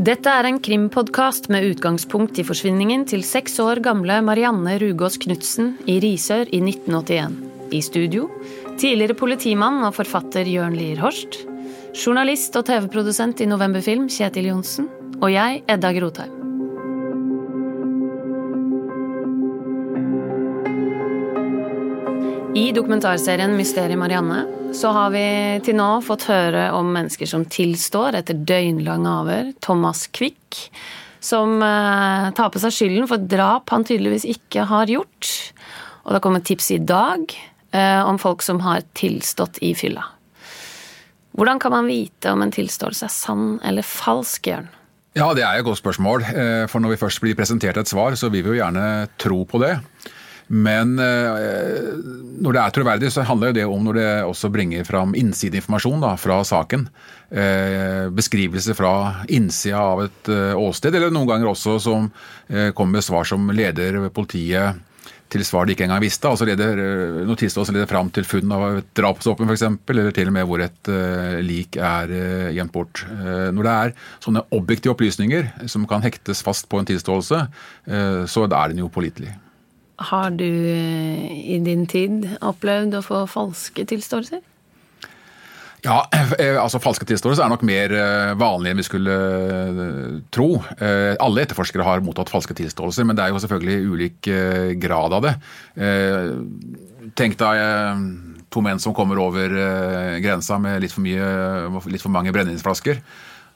Dette er en krimpodkast med utgangspunkt i forsvinningen til seks år gamle Marianne Rugås Knutsen i Risør i 1981. I studio tidligere politimann og forfatter Jørn Lier Horst. Journalist og TV-produsent i Novemberfilm Kjetil Johnsen. Og jeg, Edda Grotheim. I dokumentarserien Mysteriet Marianne så har vi til nå fått høre om mennesker som tilstår etter døgnlange avhør. Thomas Quick, som eh, tar på seg skylden for et drap han tydeligvis ikke har gjort. Og det kommer tips i dag eh, om folk som har tilstått i fylla. Hvordan kan man vite om en tilståelse er sann eller falsk, Jørn? Ja, det er et godt spørsmål. Eh, for når vi først blir presentert et svar, så vil vi jo gjerne tro på det. Men eh, når det er troverdig, så handler det om når det også bringer fram innsideinformasjon fra saken. Eh, beskrivelse fra innsida av et eh, åsted, eller noen ganger også som kommer med svar som leder politiet til svar de ikke engang visste. altså leder, Noe tilståelse leder fram til funn av et drapsvåpen f.eks., eller til og med hvor et uh, lik er uh, gjemt bort. Uh, når det er sånne objektive opplysninger som kan hektes fast på en tilståelse, så er den jo pålitelig. Har du eh, i din tid opplevd å få falske tilståelser? Ja, eh, altså Falske tilståelser er nok mer vanlige vanlig enn vi skulle tro. Alle etterforskere har mottatt falske tilståelser, men det er jo selvfølgelig ulik grad av det. Tenk deg to menn som kommer over grensa med litt for, mye, litt for mange brennevinsflasker,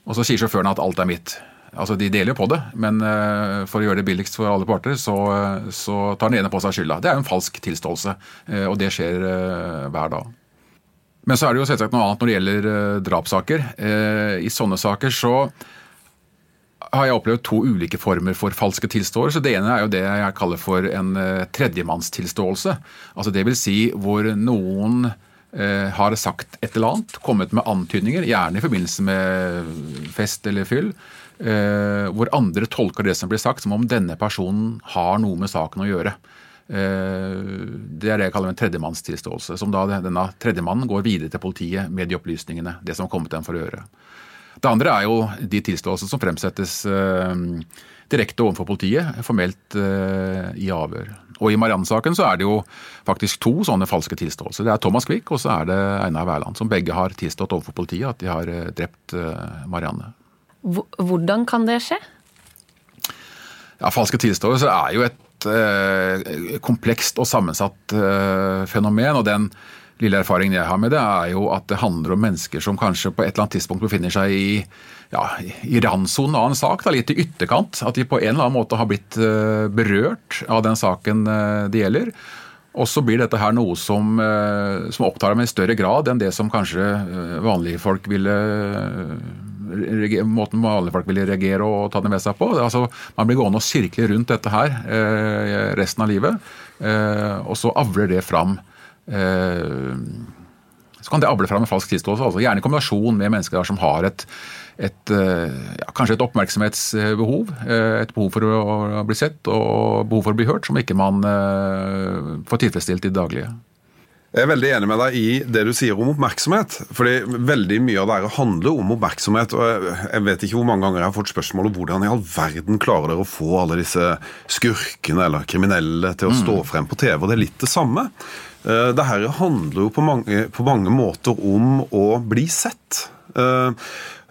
og så sier sjåføren at alt er mitt. Altså, De deler jo på det, men uh, for å gjøre det billigst for alle parter, så, så tar den ene på seg skylda. Det er jo en falsk tilståelse, uh, og det skjer hver dag. Men så er det jo selvsagt noe annet når det gjelder drapssaker. I sånne saker så har jeg opplevd to ulike former for falske tilståelser. Det ene er jo det jeg kaller for en tredjemannstilståelse. Altså det vil si hvor noen har sagt et eller annet, kommet med antydninger, gjerne i forbindelse med fest eller fyll, eh, hvor andre tolker det som blir sagt, som om denne personen har noe med saken å gjøre. Eh, det er det jeg kaller en tredjemannstilståelse. Som da denne tredjemannen går videre til politiet med de opplysningene, det som har kommet dem for å gjøre. Det andre er jo de tilståelsene som fremsettes eh, direkte overfor politiet, formelt eh, i avhør. Og I Mariann-saken så er det jo faktisk to sånne falske tilståelser. Det er Thomas Quick og så er det Einar Wærland, som begge har tilstått overfor politiet at de har eh, drept eh, Marianne. Hvordan kan det skje? Ja, Falske tilståelser er jo et eh, komplekst og sammensatt eh, fenomen. og den lille erfaringen jeg har med det, er jo at det handler om mennesker som kanskje på et eller annet tidspunkt befinner seg i, ja, i randsonen av en sak, da, litt i ytterkant. At de på en eller annen måte har blitt uh, berørt av den saken uh, det gjelder. Og så blir dette her noe som, uh, som opptar dem i større grad enn det som kanskje vanlige folk ville måten vanlige folk vil reagere og ta det med seg på. Altså, man blir gående og sirkle rundt dette her eh, resten av livet, eh, og så avler det fram eh, så kan det able fram en falsk tilståelse. Altså, gjerne i kombinasjon med mennesker som har et, et ja, kanskje et oppmerksomhetsbehov. Eh, et behov for å bli sett og behov for å bli hørt, som ikke man får tilfredsstilt i det daglige. Jeg er veldig enig med deg i det du sier om oppmerksomhet. fordi veldig mye av det handler om oppmerksomhet. og Jeg vet ikke hvor mange ganger jeg har fått spørsmål om hvordan i all verden klarer dere å få alle disse skurkene eller kriminelle til å stå mm. frem på TV. og Det er litt det samme. Eh, det her handler jo på mange, på mange måter om å bli sett. Uh,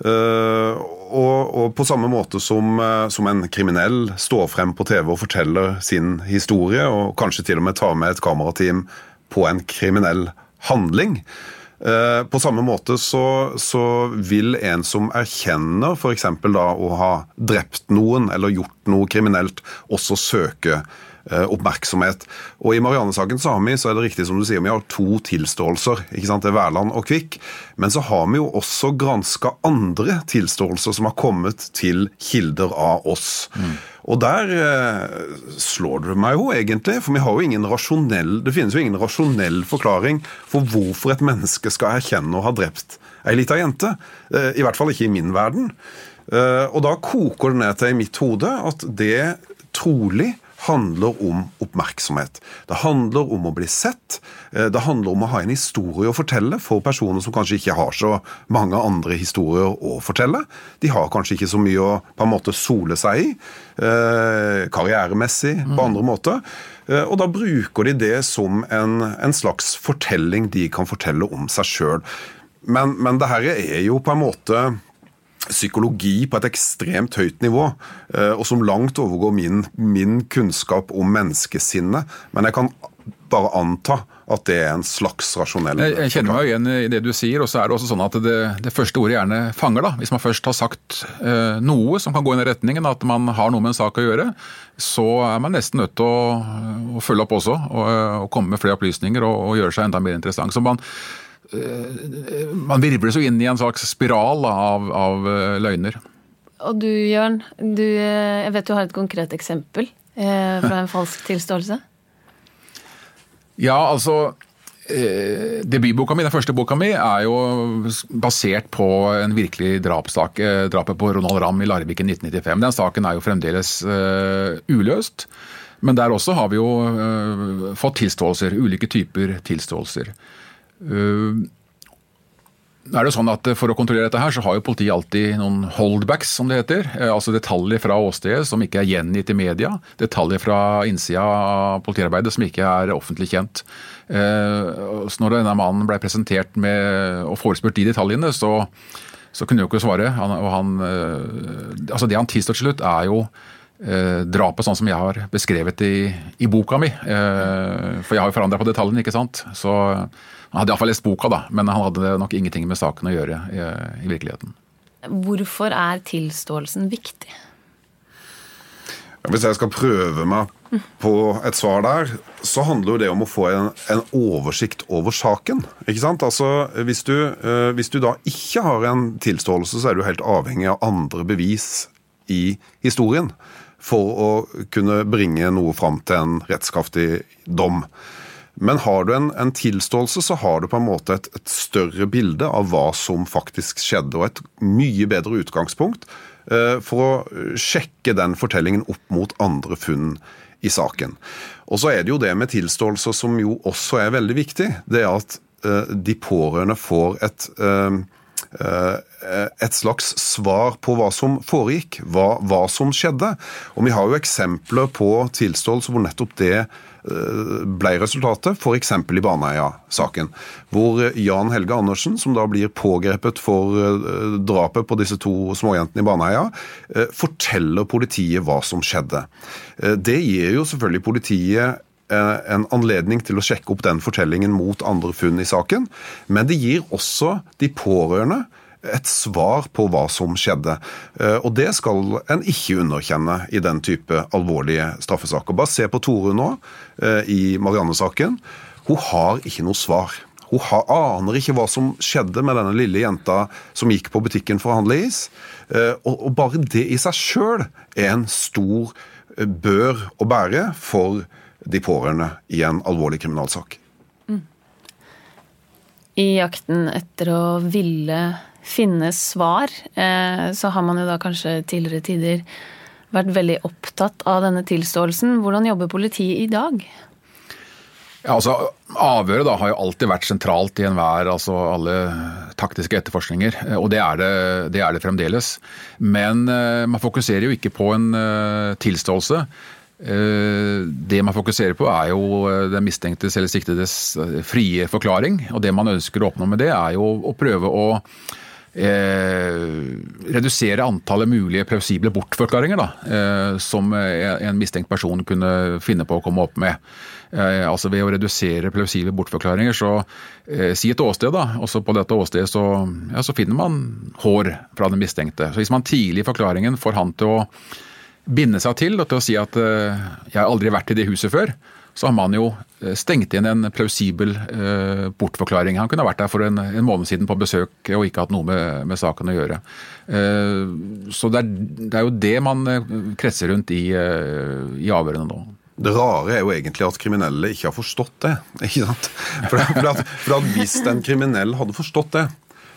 uh, og, og, på samme måte som, uh, som, en kriminell står frem på TV og forteller sin historie, og kanskje til og med tar med et kamerateam på en kriminell handling. Eh, på samme måte så, så vil en som erkjenner f.eks. da å ha drept noen eller gjort noe kriminelt, også søke Eh, oppmerksomhet. Og I Marianne-saken så har så er det riktig som du sier, vi har to tilståelser. ikke sant, Det er Wærland og Kvikk. Men så har vi jo også granska andre tilståelser som har kommet til kilder av oss. Mm. Og der eh, slår det meg jo egentlig, for vi har jo ingen rasjonell, det finnes jo ingen rasjonell forklaring for hvorfor et menneske skal erkjenne å ha drept ei lita jente. Eh, I hvert fall ikke i min verden. Eh, og da koker det ned til i mitt hode at det trolig handler om oppmerksomhet. Det handler om å bli sett. Eh, det handler om å ha en historie å fortelle for personer som kanskje ikke har så mange andre historier å fortelle. De har kanskje ikke så mye å på en måte sole seg i, eh, karrieremessig, på andre måter. Eh, og da bruker de det som en, en slags fortelling de kan fortelle om seg sjøl. Men, men det her er jo på en måte psykologi på et ekstremt høyt nivå, eh, og som langt overgår min, min kunnskap om menneskesinnet. Men jeg kan bare anta at det er en slags rasjonell Jeg, jeg kjenner meg igjen i det du sier, og så er det også sånn at det, det første ordet gjerne fanger. da. Hvis man først har sagt eh, noe som kan gå i den retningen, at man har noe med en sak å gjøre, så er man nesten nødt til å, å følge opp også, og, og, komme med flere opplysninger og, og gjøre seg enda mer interessant. Så man Eh, man virvles jo inn i en slags spiral av, av eh, løgner. Og du Jørn, du, eh, jeg vet du har et konkret eksempel eh, fra en falsk tilståelse? Ja, altså Debutboka mi, den første boka mi, er jo basert på en virkelig drapssak. Drapet på Ronald Ramm i Larvik i 1995. Den saken er jo fremdeles uløst. Men der også har vi jo fått tilståelser. Ulike typer tilståelser. Uh, er det sånn at For å kontrollere dette her, så har jo politiet alltid noen holdbacks, som det heter. Eh, altså detaljer fra åstedet som ikke er gjengitt i media. Detaljer fra innsida av politiarbeidet som ikke er offentlig kjent. Så når denne mannen ble presentert med og forespurt de detaljene, så, så kunne jo ikke svare. Han, han, altså det han tilstår til slutt, er jo drapet sånn som jeg har beskrevet i, i boka mi. for jeg har jo forandra på detaljene, ikke sant. Så han hadde iallfall lest boka, da, men han hadde nok ingenting med saken å gjøre i, i virkeligheten. Hvorfor er tilståelsen viktig? Hvis jeg skal prøve meg på et svar der, så handler jo det om å få en, en oversikt over saken. Ikke sant? Altså, hvis du, uh, hvis du da ikke har en tilståelse, så er du helt avhengig av andre bevis i historien for å kunne bringe noe fram til en rettskraftig dom. Men har du en, en, tilståelse, så har du på en måte et, et, større bilde av hva som faktisk skjedde, og et mye bedre utgangspunkt eh, for å sjekke den fortellingen opp mot andre funn i saken. Og så er det jo det med tilståelse som jo også er veldig viktig. Det er at eh, de pårørende får et eh, eh et slags svar på hva som foregikk, hva, hva som skjedde. Og vi har jo eksempler på tilståelse hvor nettopp det Eh, ble resultatet, f.eks. i Baneheia-saken. Hvor Jan Helge Andersen, som da blir pågrepet for eh, drapet på disse to småjentene i Baneheia, eh, forteller politiet hva som skjedde. Det gir jo selvfølgelig politiet en anledning til å sjekke opp den fortellingen mot andre funn i saken, men det gir også de pårørende et svar på hva som skjedde. Eh, og det skal en ikke underkjenne i den type alvorlige straffesaker. Bare se på Tore nå, eh, i Marianne-saken. Hun har ikke noe svar. Hun aner ikke hva som skjedde med denne lille jenta som gikk på butikken for å handle is. Eh, og bare det i seg sjøl er en stor bør å bære for de pårørende i en alvorlig kriminalsak. Mm. I jakten etter å ville finne svar, eh, så har man jo da kanskje tidligere tider vært veldig opptatt av denne tilståelsen. Hvordan jobber politiet i dag? Ja, altså Avhøret da har jo alltid vært sentralt i enhver, altså alle taktiske etterforskninger. Eh, og det er det, det, er det fremdeles. Men uh, man fokuserer jo ikke på en tilståelse. Uh, det man fokuserer på er jo den mistenktes eller siktedes frie forklaring. Og det man ønsker å oppnå med det, er jo å prøve å Eh, redusere antallet mulige plausible bortforklaringer da, eh, som en mistenkt person kunne finne på å komme opp med. Eh, altså Ved å redusere plausible bortforklaringer, så eh, si et åsted, da. Også på dette åstedet så, ja, så finner man hår fra den mistenkte. Så Hvis man tidlig i forklaringen får han til å binde seg til og til å si at eh, 'jeg har aldri vært i det huset før', så har man jo eh, stengt inn en plausibel eh, bortforklaring. Han kunne ha vært der for en, en, måned siden på besøk og ikke hatt noe med, med saken å gjøre. Så det er, det er, jo det man kretser rundt i, i avhørene nå. Det rare er jo egentlig at kriminelle ikke har forstått det. ikke sant? For, at, for at Hvis en kriminell hadde forstått det,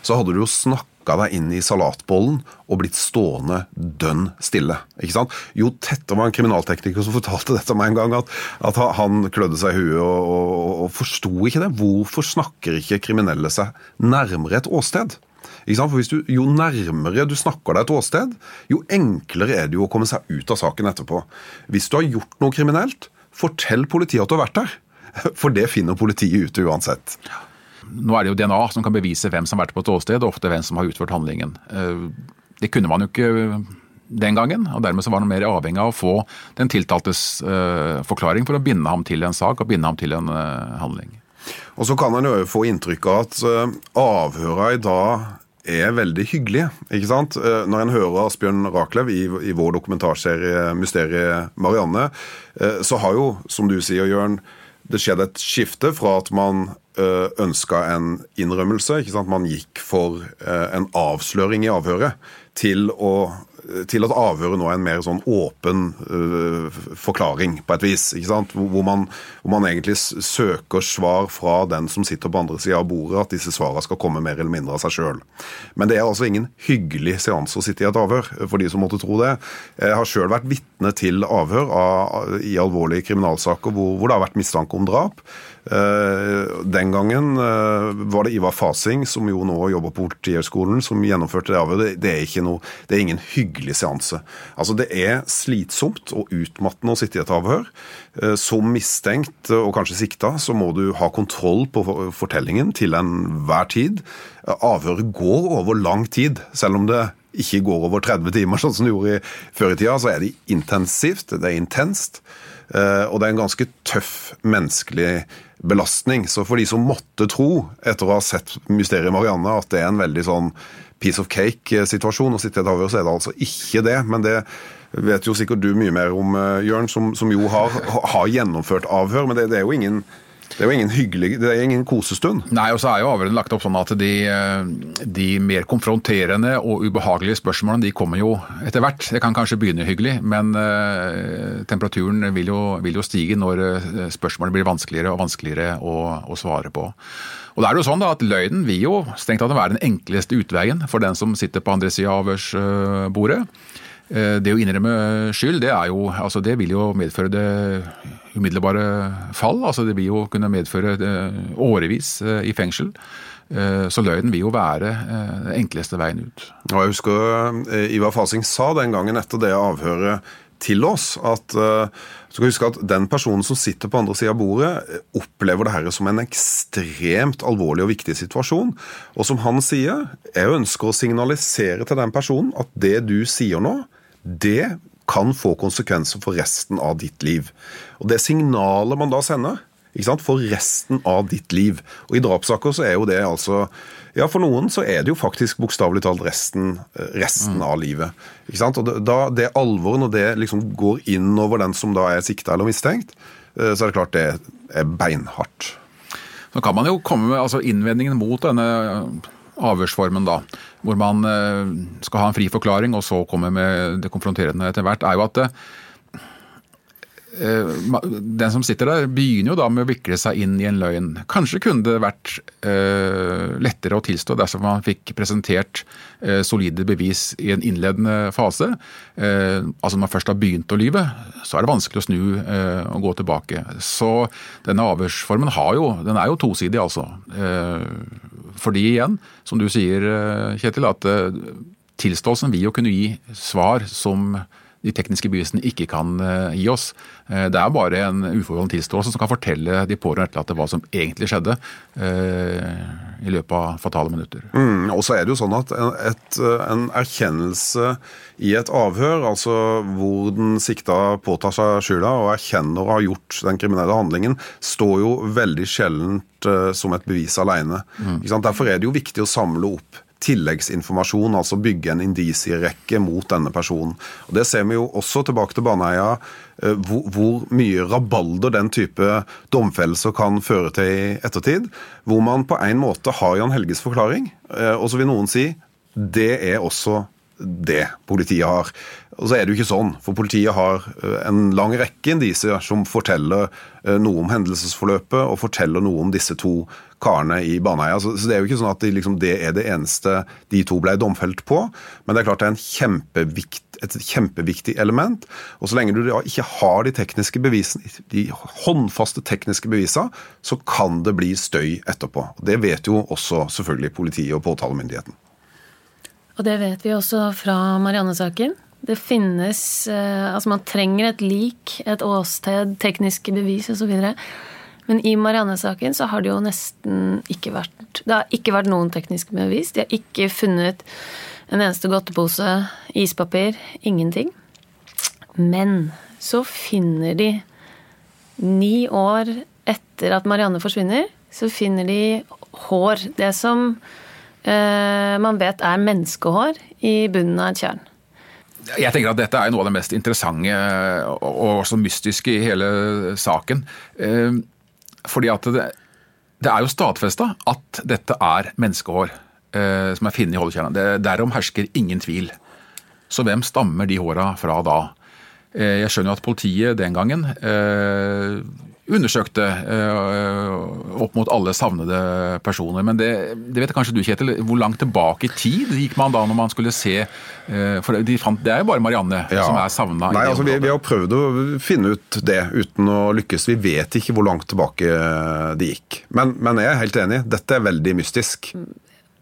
så hadde du jo snakka snakka deg inn i salatbollen og blitt stående dønn stille. ikke sant? Jo tettere var en kriminaltekniker som fortalte dette meg en gang, at, at han klødde seg i huet og, og, og forsto ikke det. Hvorfor snakker ikke kriminelle seg nærmere et åsted? For du, Jo nærmere du snakker deg et åsted, jo enklere er det jo å komme seg ut av saken etterpå. Hvis du har gjort noe kriminelt, fortell politiet at du har vært der. For det finner politiet ut uansett. Nå er det jo DNA som kan bevise hvem som har vært på et åsted, og ofte hvem som har utført handlingen. Eh, det kunne man jo ikke den gangen, og dermed så var man mer avhengig av å få den tiltaltes uh, forklaring for å binde ham til en sak og binde ham til en handling. Og Så kan en jo få inntrykk av at avhøra i dag er veldig hyggelige. ikke sant? Når en hører Asbjørn Rachlew i, i, vår dokumentarserie 'Mysteriet Marianne', så har jo, som du sier, Jørn, det skjedde et skifte fra at man Eh, ønska en innrømmelse. Man gikk for eh, en avsløring i avhøret til å til at avhøret nå er en mer sånn åpen uh, forklaring, på et vis. ikke sant? Hvor man, hvor man, egentlig søker svar fra den som sitter på andre sida av bordet, at disse svarene skal komme mer eller mindre av seg sjøl. Men det er altså ingen hyggelig seanse å sitte i et avhør, for de som måtte tro det. Jeg har sjøl vært vitne til avhør av, i alvorlige kriminalsaker hvor, hvor det har vært mistanke om drap. Eh, den gangen eh, var det Ivar Fasing, som jo nå jobber på Politihøgskolen, som gjennomførte det avhøret. Det er, noe, det er ingen hyggelig seanse. Altså, det er slitsomt og utmattende å sitte i et avhør. Eh, som mistenkt og kanskje sikta, så må du ha kontroll på fortellingen til enhver tid. Avhøret går over lang tid, selv om det ikke går over 30 timer, sånn som det gjorde i, før i tida. Så er det intensivt, det er intenst. Og det er en ganske tøff menneskelig belastning. Så for de som måtte tro, etter å ha sett Mysteriet Marianne, at det er en veldig sånn piece of cake-situasjon å sitte et avhør, så er det altså ikke det. Men det vet jo sikkert du mye mer om, eh, Jørn, som, som jo har, har, gjennomført avhør. Men det, det er jo ingen det er jo ingen hyggelig, det er ingen kosestund. Nei, og så er jo avhørene lagt opp sånn at de, de, mer konfronterende og ubehagelige spørsmålene de kommer jo etter hvert. Det kan kanskje begynne hyggelig, men uh, temperaturen vil jo, vil jo, stige når uh, spørsmålene blir vanskeligere og vanskeligere å, å svare på. Og da er det jo sånn da at Løgnen vil jo strengt tatt være den enkleste utveien for den som sitter på andre sida av avhørsbordet. Uh, det å innrømme skyld, det, jo, altså det vil jo medføre det umiddelbare fall. altså Det vil jo kunne medføre eh, årevis eh, i fengsel. Eh, så løgnen vil jo være den enkleste veien ut. Og jeg husker Ivar Fasing sa den gangen etter det avhøret til oss at så kan huske at den personen som sitter på andre sida av bordet, opplever det her som en ekstremt alvorlig og viktig situasjon. Og som han sier, jeg ønsker å signalisere til den personen at det du sier nå, det kan få konsekvenser for resten av ditt liv. Og Det signalet man da sender for resten av ditt liv. Og I drapssaker så er jo det altså Ja, for noen så er det jo faktisk bokstavelig talt resten, resten mm. av livet. Ikke sant? Og da Det alvoret, når det liksom går inn over den som da er sikta eller mistenkt, eh, så er det klart det er beinhardt. Så kan man jo komme med altså innvendingen mot denne avhørsformen, da, hvor man eh, skal ha en fri forklaring og så komme med det konfronterende etter hvert, er jo at Eh, den som sitter der, begynner jo da med å vikle seg inn i en løgn. Kanskje kunne det vært lettere å tilstå dersom man fikk presentert solide bevis i en innledende fase. Altså Når man først har begynt å lyve, så er det vanskelig å snu og gå tilbake. Så denne avhørsformen har jo, den er jo tosidig, altså. Fordi igjen, som du sier Kjetil, at tilståelsen vil jo kunne gi svar som de tekniske bevisene ikke kan eh, gi oss. Eh, det er bare en uforholden tilståelse som kan fortelle de pårørende etterlatte hva som egentlig skjedde eh, i løpet av fatale minutter. Mm, og så er det jo sånn at en, et, en erkjennelse i et avhør, altså hvor den sikta påtar seg skylda og erkjenner å ha gjort den kriminelle handlingen, står jo veldig sjeldent som et bevis alene. Mm. Derfor er det jo viktig å samle opp tilleggsinformasjon, altså bygge en indisierekke mot denne personen. Og Det ser vi jo også tilbake til Baneheia, eh, hvor, hvor, mye rabalder den type domfellelser kan føre til i ettertid. Hvor man på en måte har Jan Helges forklaring, eh, og så vil noen si det er også det politiet har. Og så er det jo ikke sånn, for politiet har eh, en lang rekke indisier som forteller noe om hendelsesforløpet og forteller noe om disse to karene i Baneheia. Så, så, det er jo ikke sånn at de, liksom, det er det eneste de to ble domfelt på. Men det er klart det er kjempevikt, et kjempeviktig element. Og så lenge du ikke har de tekniske bevisene, de håndfaste tekniske bevisene, så kan det bli støy etterpå. Og Det vet jo også selvfølgelig politiet og påtalemyndigheten. Og det vet vi også fra Marianne-saken. Det finnes eh, Altså, man trenger et lik, et åsted, tekniske bevis osv. Men i Marianne-saken så har det jo nesten ikke vært Det har ikke vært noen tekniske bevis. De har ikke funnet en eneste godtepose, ispapir, ingenting. Men så finner de, ni år etter at Marianne forsvinner, så finner de hår. Det som eh, man vet er menneskehår i bunnen av et tjern. Jeg tenker at Dette er noe av det mest interessante og også mystiske i hele saken. Eh, fordi at det, det er jo stadfesta at dette er menneskehår eh, som er funnet i holdekjernen. Derom hersker ingen tvil. Så hvem stammer de håra fra da? Eh, jeg skjønner jo at politiet den gangen undersøkte uh, opp mot alle savnede personer. Men det, det, vet kanskje du, Kjetil. Hvor langt tilbake i tid gikk man da når man skulle se uh, For de fant, det er jo bare Marianne ja. som er savna. Nei, altså, vi, vi, har prøvd å finne ut det uten å lykkes. Vi vet ikke hvor langt tilbake det gikk. Men, men jeg er helt enig. Dette er veldig mystisk.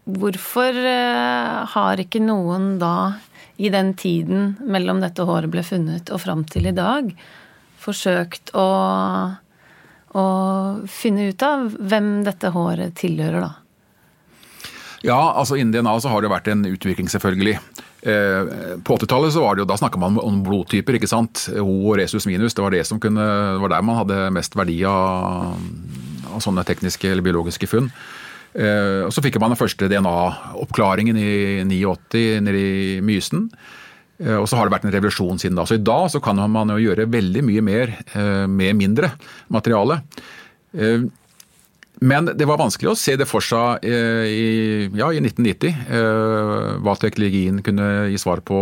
Hvorfor uh, har ikke noen da, i den tiden mellom dette håret ble funnet og fram til i dag, forsøkt å og finne ut av hvem dette håret tilhører, da? Ja, altså innen DNA så har det vært en utvikling, selvfølgelig. Eh, på 80-tallet så var det jo, da snakka man om blodtyper. ikke sant? O og resus minus. Det var, det som kunne, det var der man hadde mest verdi av, av sånne tekniske eller biologiske funn. Eh, og Så fikk man den første DNA-oppklaringen i 89 nede i Mysen. Eh, og så har det vært en revolusjon siden da. Så i dag så kan man jo gjøre veldig mye mer eh, med mindre materiale. Eh, men det var vanskelig å se det for seg i, ja, i 1990, hva teknologien kunne gi svar på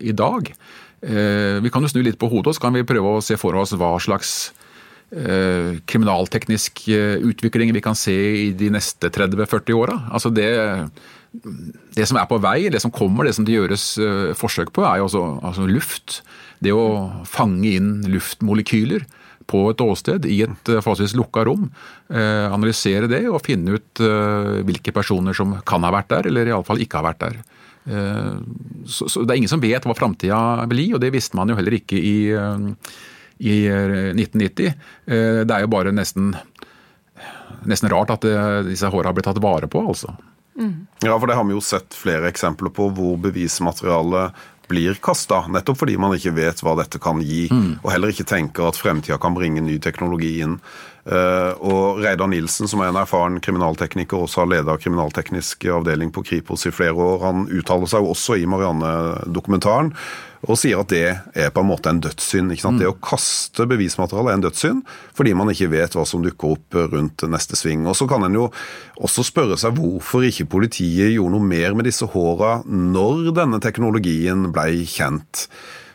i dag. Vi kan jo snu litt på hodet og så kan vi prøve å se for oss hva slags kriminalteknisk utvikling vi kan se i de neste 30-40 åra. Altså det det som er på vei, det som kommer, det som det gjøres uh, forsøk på, er jo også altså luft. Det å fange inn luftmolekyler på et åsted i et uh, forholdsvis lukka rom. Uh, analysere det og finne ut hvilke personer som kan ha vært der, eller iallfall ikke har vært der. Så, så, Det er ingen som vet hva framtida gi, og det visste man jo heller ikke i, i 1990. Det er jo bare nesten, nesten rart at det, disse håra blitt tatt vare på, altså. Mm. Ja, for det har vi jo sett flere eksempler på hvor bevismaterialet blir kasta, nettopp fordi man ikke vet hva dette kan gi, mm. og heller ikke tenker at fremtida kan bringe ny teknologi inn. Uh, og Reidar Nilsen, som er en erfaren kriminaltekniker, også har leda kriminalteknisk avdeling på Kripos i flere år, han uttaler seg jo også i Marianne-dokumentaren og sier at det er på en måte en dødssynd. Mm. Det å kaste bevismateriale er en dødssynd, fordi man ikke vet hva som dukker opp rundt neste sving. Og Så kan en jo også spørre seg hvorfor ikke politiet gjorde noe mer med disse håra når denne teknologien ble kjent.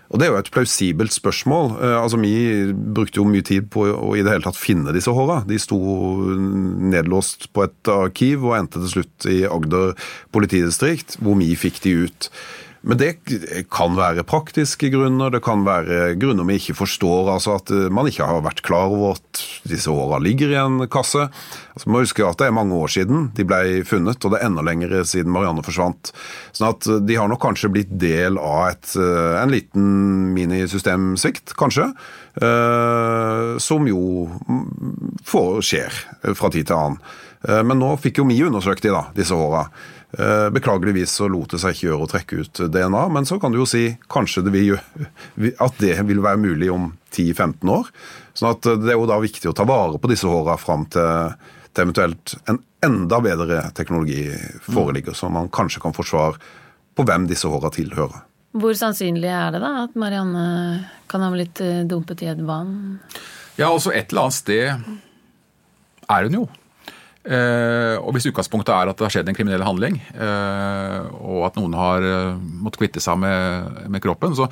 Og Det er jo et plausibelt spørsmål. Eh, altså Vi brukte jo mye tid på å i det hele tatt finne disse håra. De sto nedlåst på et arkiv og endte til slutt i Agder politidistrikt, hvor vi fikk de ut. Men det kan være praktiske grunner, det kan være grunner vi ikke forstår. altså At eh, man ikke har vært klar over at disse åra ligger i en kasse. Altså, man huske at det er mange år siden de ble funnet, og det er enda lenger siden Marianne forsvant. Sånn at eh, de har nok kanskje blitt del av et, eh, en liten minisystemsvikt, kanskje. Som jo får, skjer fra tid til annen. Men nå fikk jo vi undersøkt de da, disse åra. Eh, beklageligvis så lot det seg ikke gjøre å trekke ut DNA, men så kan du jo si kanskje det vil, at det vil være mulig om 10-15 år. Sånn at eh, det er jo da viktig å ta vare på disse håra fram til, til, eventuelt en enda bedre teknologi foreligger, så man kanskje kan få svar på hvem disse håra tilhører. Hvor sannsynlig er det da at Marianne kan ha blitt eh, dumpet i et vann? Ja, altså et eller annet sted er hun jo. Eh, og Hvis utgangspunktet er at det har skjedd en kriminell handling, eh, og at noen har eh, måttet kvitte seg med, med kroppen, så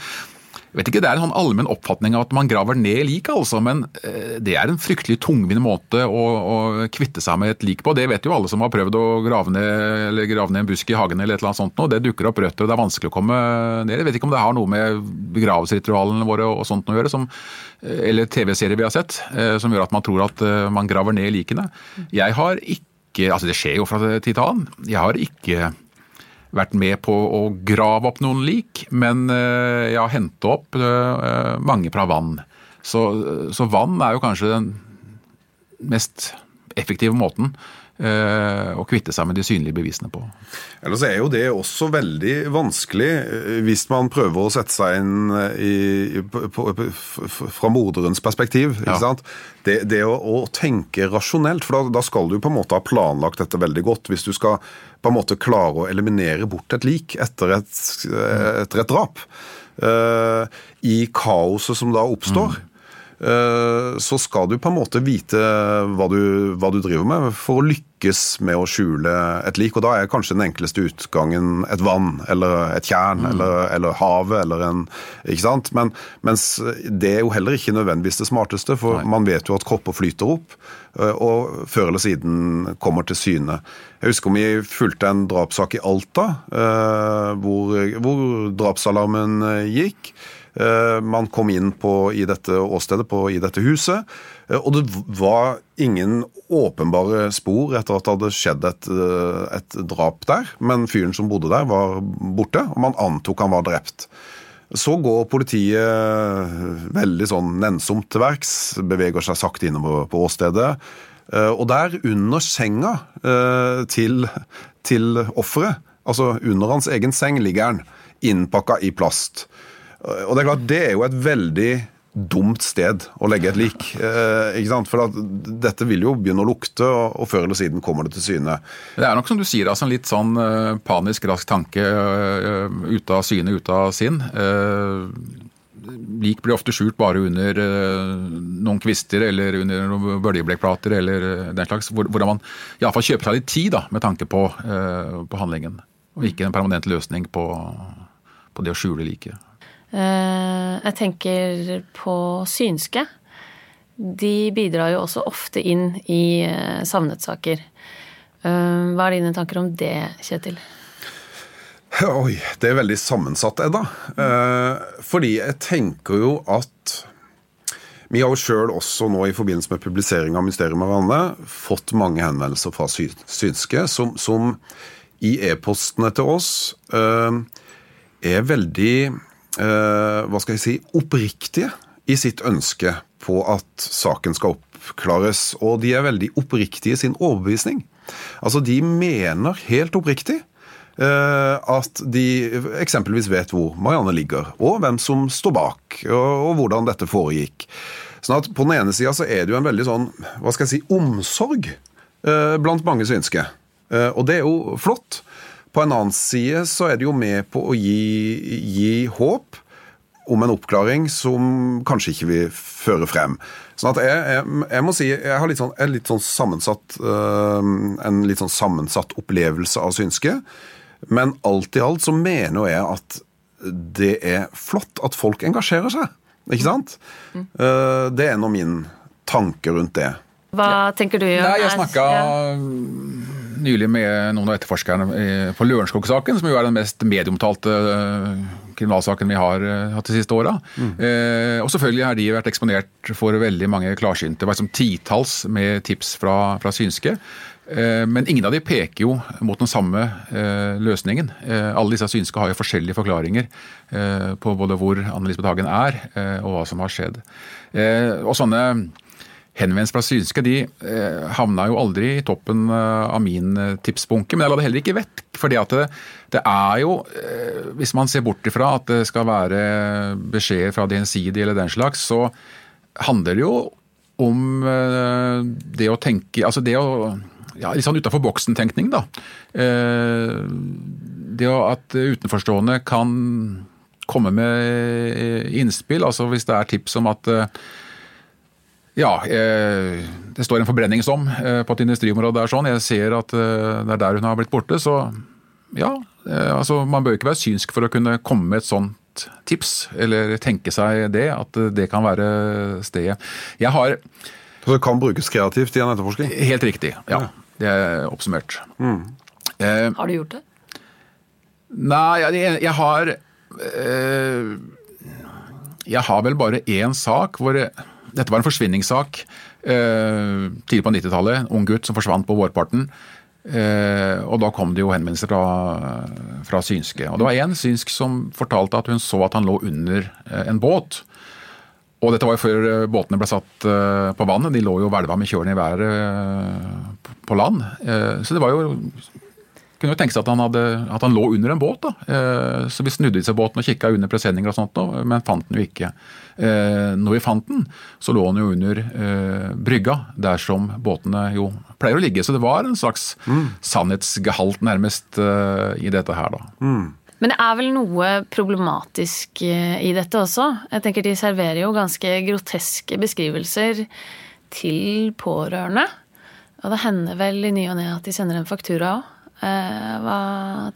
vet ikke, Det er en sånn allmenn oppfatning av at man graver ned lik, altså, men eh, det er en fryktelig tungvint måte å, å, kvitte seg med et lik på. Det vet jo alle som har prøvd å grave ned, grave ned en busk i hagen eller et eller annet sånt. Det dukker opp røtter, og det er vanskelig å komme ned. Jeg vet ikke om det har noe med begravelsesritualene våre og sånt å gjøre, som, eh, eller TV-serier vi har sett, eh, som gjør at man tror at man graver ned likene. Jeg har ikke, altså Det skjer jo fra tid til annen. Jeg har ikke vært med på å grave opp noen lik, men eh, jeg har hentet opp eh, mange fra vann. Så, så vann er jo kanskje den mest effektive måten Eh, å kvitte seg med de synlige bevisene på. Ellers er jo det også veldig vanskelig eh, hvis man prøver å sette seg inn eh, i, på, på, fra moderens perspektiv. ikke sant? Det, det å, å, tenke rasjonelt, for da, da, skal du på en måte ha planlagt dette veldig godt. Hvis du skal på en måte klare å eliminere bort et lik etter et, etter et drap. Uh, I kaoset som da oppstår. Mm Eh, så skal du på en måte vite hva du, hva du, driver med for å lykkes med å skjule et lik. Og da er kanskje den enkleste utgangen et vann eller et tjern mm. eller, eller, havet eller en Ikke sant? Men, mens det er jo heller ikke nødvendigvis det smarteste, for Nei. man vet jo at kropper flyter opp. Eh, og før eller siden kommer til syne. Jeg husker vi fulgte en drapssak i Alta, eh, hvor, hvor drapsalarmen gikk. Eh, man kom inn på, i dette åstedet, på, i dette huset, eh, og det var ingen åpenbare spor etter at det hadde skjedd et, eh, et drap der. Men fyren som bodde der, var borte, og man antok han var drept. Så går politiet veldig sånn nennsomt til verks, beveger seg sakte innover på åstedet. Og der, under senga til, til offeret, altså under hans egen seng, ligger han innpakka i plast. Og det er klart, det er jo et veldig dumt sted å legge et lik. Eh, ikke sant? For at dette vil jo begynne å lukte, og, og, før eller siden kommer det til syne. Det er nok som du sier, altså en litt sånn uh, panisk, rask tanke. Uh, ute av syne, ute av sinn. Uh, lik blir ofte skjult bare under noen kvister eller under noen bølgeblekkplater eller den slags. Hvordan man iallfall kjøper seg litt tid da, med tanke på, på handlingen. Og ikke en permanent løsning på, på det å skjule liket. Eh, jeg tenker på synske. De bidrar jo også ofte inn i eh, savnetsaker. Eh, hva er dine tanker om det, Kjetil? Oi, det er veldig sammensatt, Edda. Fordi jeg tenker jo at vi har jo sjøl også nå i forbindelse med publisering av 'Mysterium av Anne' fått mange henvendelser fra synske som, som i e-postene til oss er veldig hva skal jeg si, oppriktige i sitt ønske på at saken skal oppklares. Og de er veldig oppriktige i sin overbevisning. Altså, de mener helt oppriktig eh, at de eksempelvis vet hvor Marianne ligger, og hvem som står bak, og, hvordan dette foregikk. Sånn at På den ene sida er det jo en veldig sånn, hva skal jeg si, omsorg eh, blant mange synske. Og det er jo flott. På en annen side så er det jo med på å gi, gi håp om en oppklaring som kanskje ikke vil føre frem. Sånn at jeg, jeg, jeg må si jeg har litt sånn, litt sånn sammensatt, øh, en litt sånn sammensatt opplevelse av synske. Men alt i alt så mener jeg at det er flott at folk engasjerer seg. Ikke sant? Mm. Uh, det er nå min tanke rundt det. Hva tenker du? Nei, jeg snakka nylig med noen av etterforskerne på Lørenskog-saken, som jo er den mest medieomtalte eh, kriminalsaken vi har eh, hatt de siste åra. Mm. Eh, og selvfølgelig har de vært eksponert for veldig mange klarsynte. Det var liksom titalls med tips fra, fra synske. Eh, men ingen av de peker jo mot den samme eh, løsningen. Eh, alle disse synske har jo forskjellige forklaringer på både hvor Anne-Lisbeth Hagen er, og hva som har skjedd. Og sånne henvendelser fra synske de eh, havna jo aldri i toppen eh, av min eh, tipsbunke, men jeg la det heller ikke vekk. at det, det, er jo, eh, hvis man ser bort ifra at det skal være beskjeder fra Gjensidig eller den slags, så handler det jo om det å tenke Altså det å ja, litt sånn utafor boksen-tenkning, da. Det at utenforstående kan komme med innspill. altså Hvis det er tips om at ja, eh, det står en forbrenningsom eh, på et industriområde der sånn. Jeg ser at eh, det er der hun har blitt borte. Så ja, altså man bør ikke være synsk for å kunne komme med et sånt sånt tips, eller tenke seg det, at det kan være stedet. Jeg har Så det kan brukes kreativt i en etterforskning? Helt riktig, ja. Det er oppsummert. Mm. Eh, har du gjort det? Nei, jeg, jeg har eh, Jeg har vel bare én sak hvor jeg, Dette var en forsvinningssak eh, tidlig på 90-tallet. Ung gutt som forsvant på vårparten. Eh, og da kom det jo henvendelser fra, fra synske. Og det var en synsk som fortalte at hun så at han lå under eh, en båt. Og dette var jo før eh, båtene ble satt eh, på vannet. De lå jo hvelva med kjølene i været på land. Så det var jo kunne jo tenke seg at han, hadde, at han, lå under en båt. da. Så vi snudde seg båten og kikka under presenninger og sånt, men fant den jo ikke. Når vi fant den, så lå den jo under brygga, der som båtene jo pleier å ligge. Så det var en slags mm. sannhetsgehalt nærmest i dette her, da. Mm. Men det er vel noe problematisk eh, i dette også? Jeg tenker De serverer jo ganske groteske beskrivelser til pårørende. Og det hender vel i ny og ne at de sender en faktura òg. Eh, hva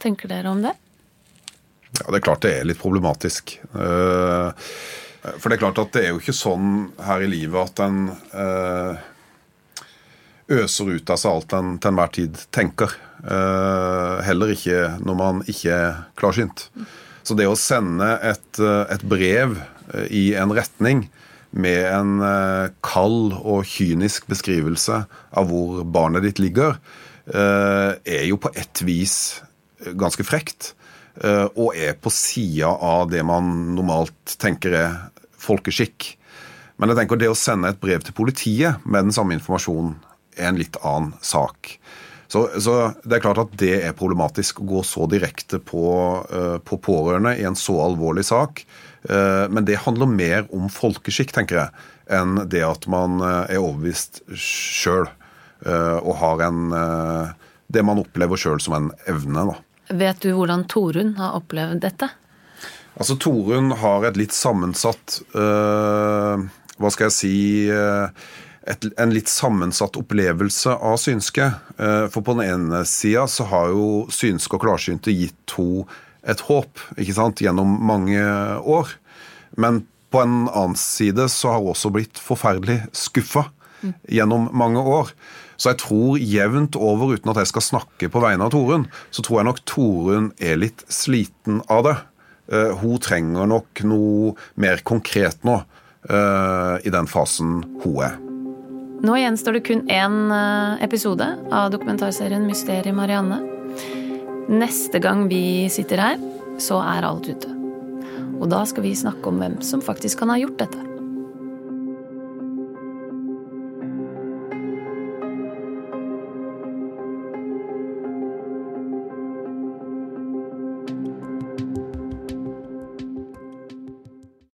tenker dere om det? Ja, Det er klart det er litt problematisk. Eh, for det er klart at det er jo ikke sånn her i livet at en øser ut av seg alt en til enhver tid tenker. Heller ikke når man ikke er klarsynt. Så det å sende et, eh, et brev eh, i en retning med en kald og kynisk beskrivelse av hvor barnet ditt ligger, er jo på et vis ganske frekt. Uh, og er på sida av det man normalt tenker er folkeskikk. Men jeg tenker det å sende et brev til politiet med den samme informasjonen er en litt annen sak. Så, så, det er klart at det er problematisk å gå så direkte på, på pårørende i en så alvorlig sak. Men det handler mer om folkeskikk, tenker jeg, enn det at man er overbevist sjøl og har en Det man opplever sjøl som en evne, da. Vet du hvordan Torunn har opplevd dette? Altså, Torunn har et litt sammensatt Hva skal jeg si et, en litt sammensatt opplevelse av synske. Eh, for på den ene sida så har jo synske og klarsynte gitt henne et håp ikke sant, gjennom mange år. Men på en annen side så har hun også blitt forferdelig skuffa mm. gjennom mange år. Så jeg tror jevnt over, uten at jeg skal snakke på vegne av Torunn, så tror jeg nok Torunn er litt sliten av det. Uh, hun trenger nok noe mer konkret nå, uh, i den fasen hun er. Nå gjenstår det kun én eh, episode av dokumentarserien Mysteriet Marianne. Neste gang vi sitter her, så er alt ute. Og da skal vi snakke om hvem som faktisk kan ha gjort dette.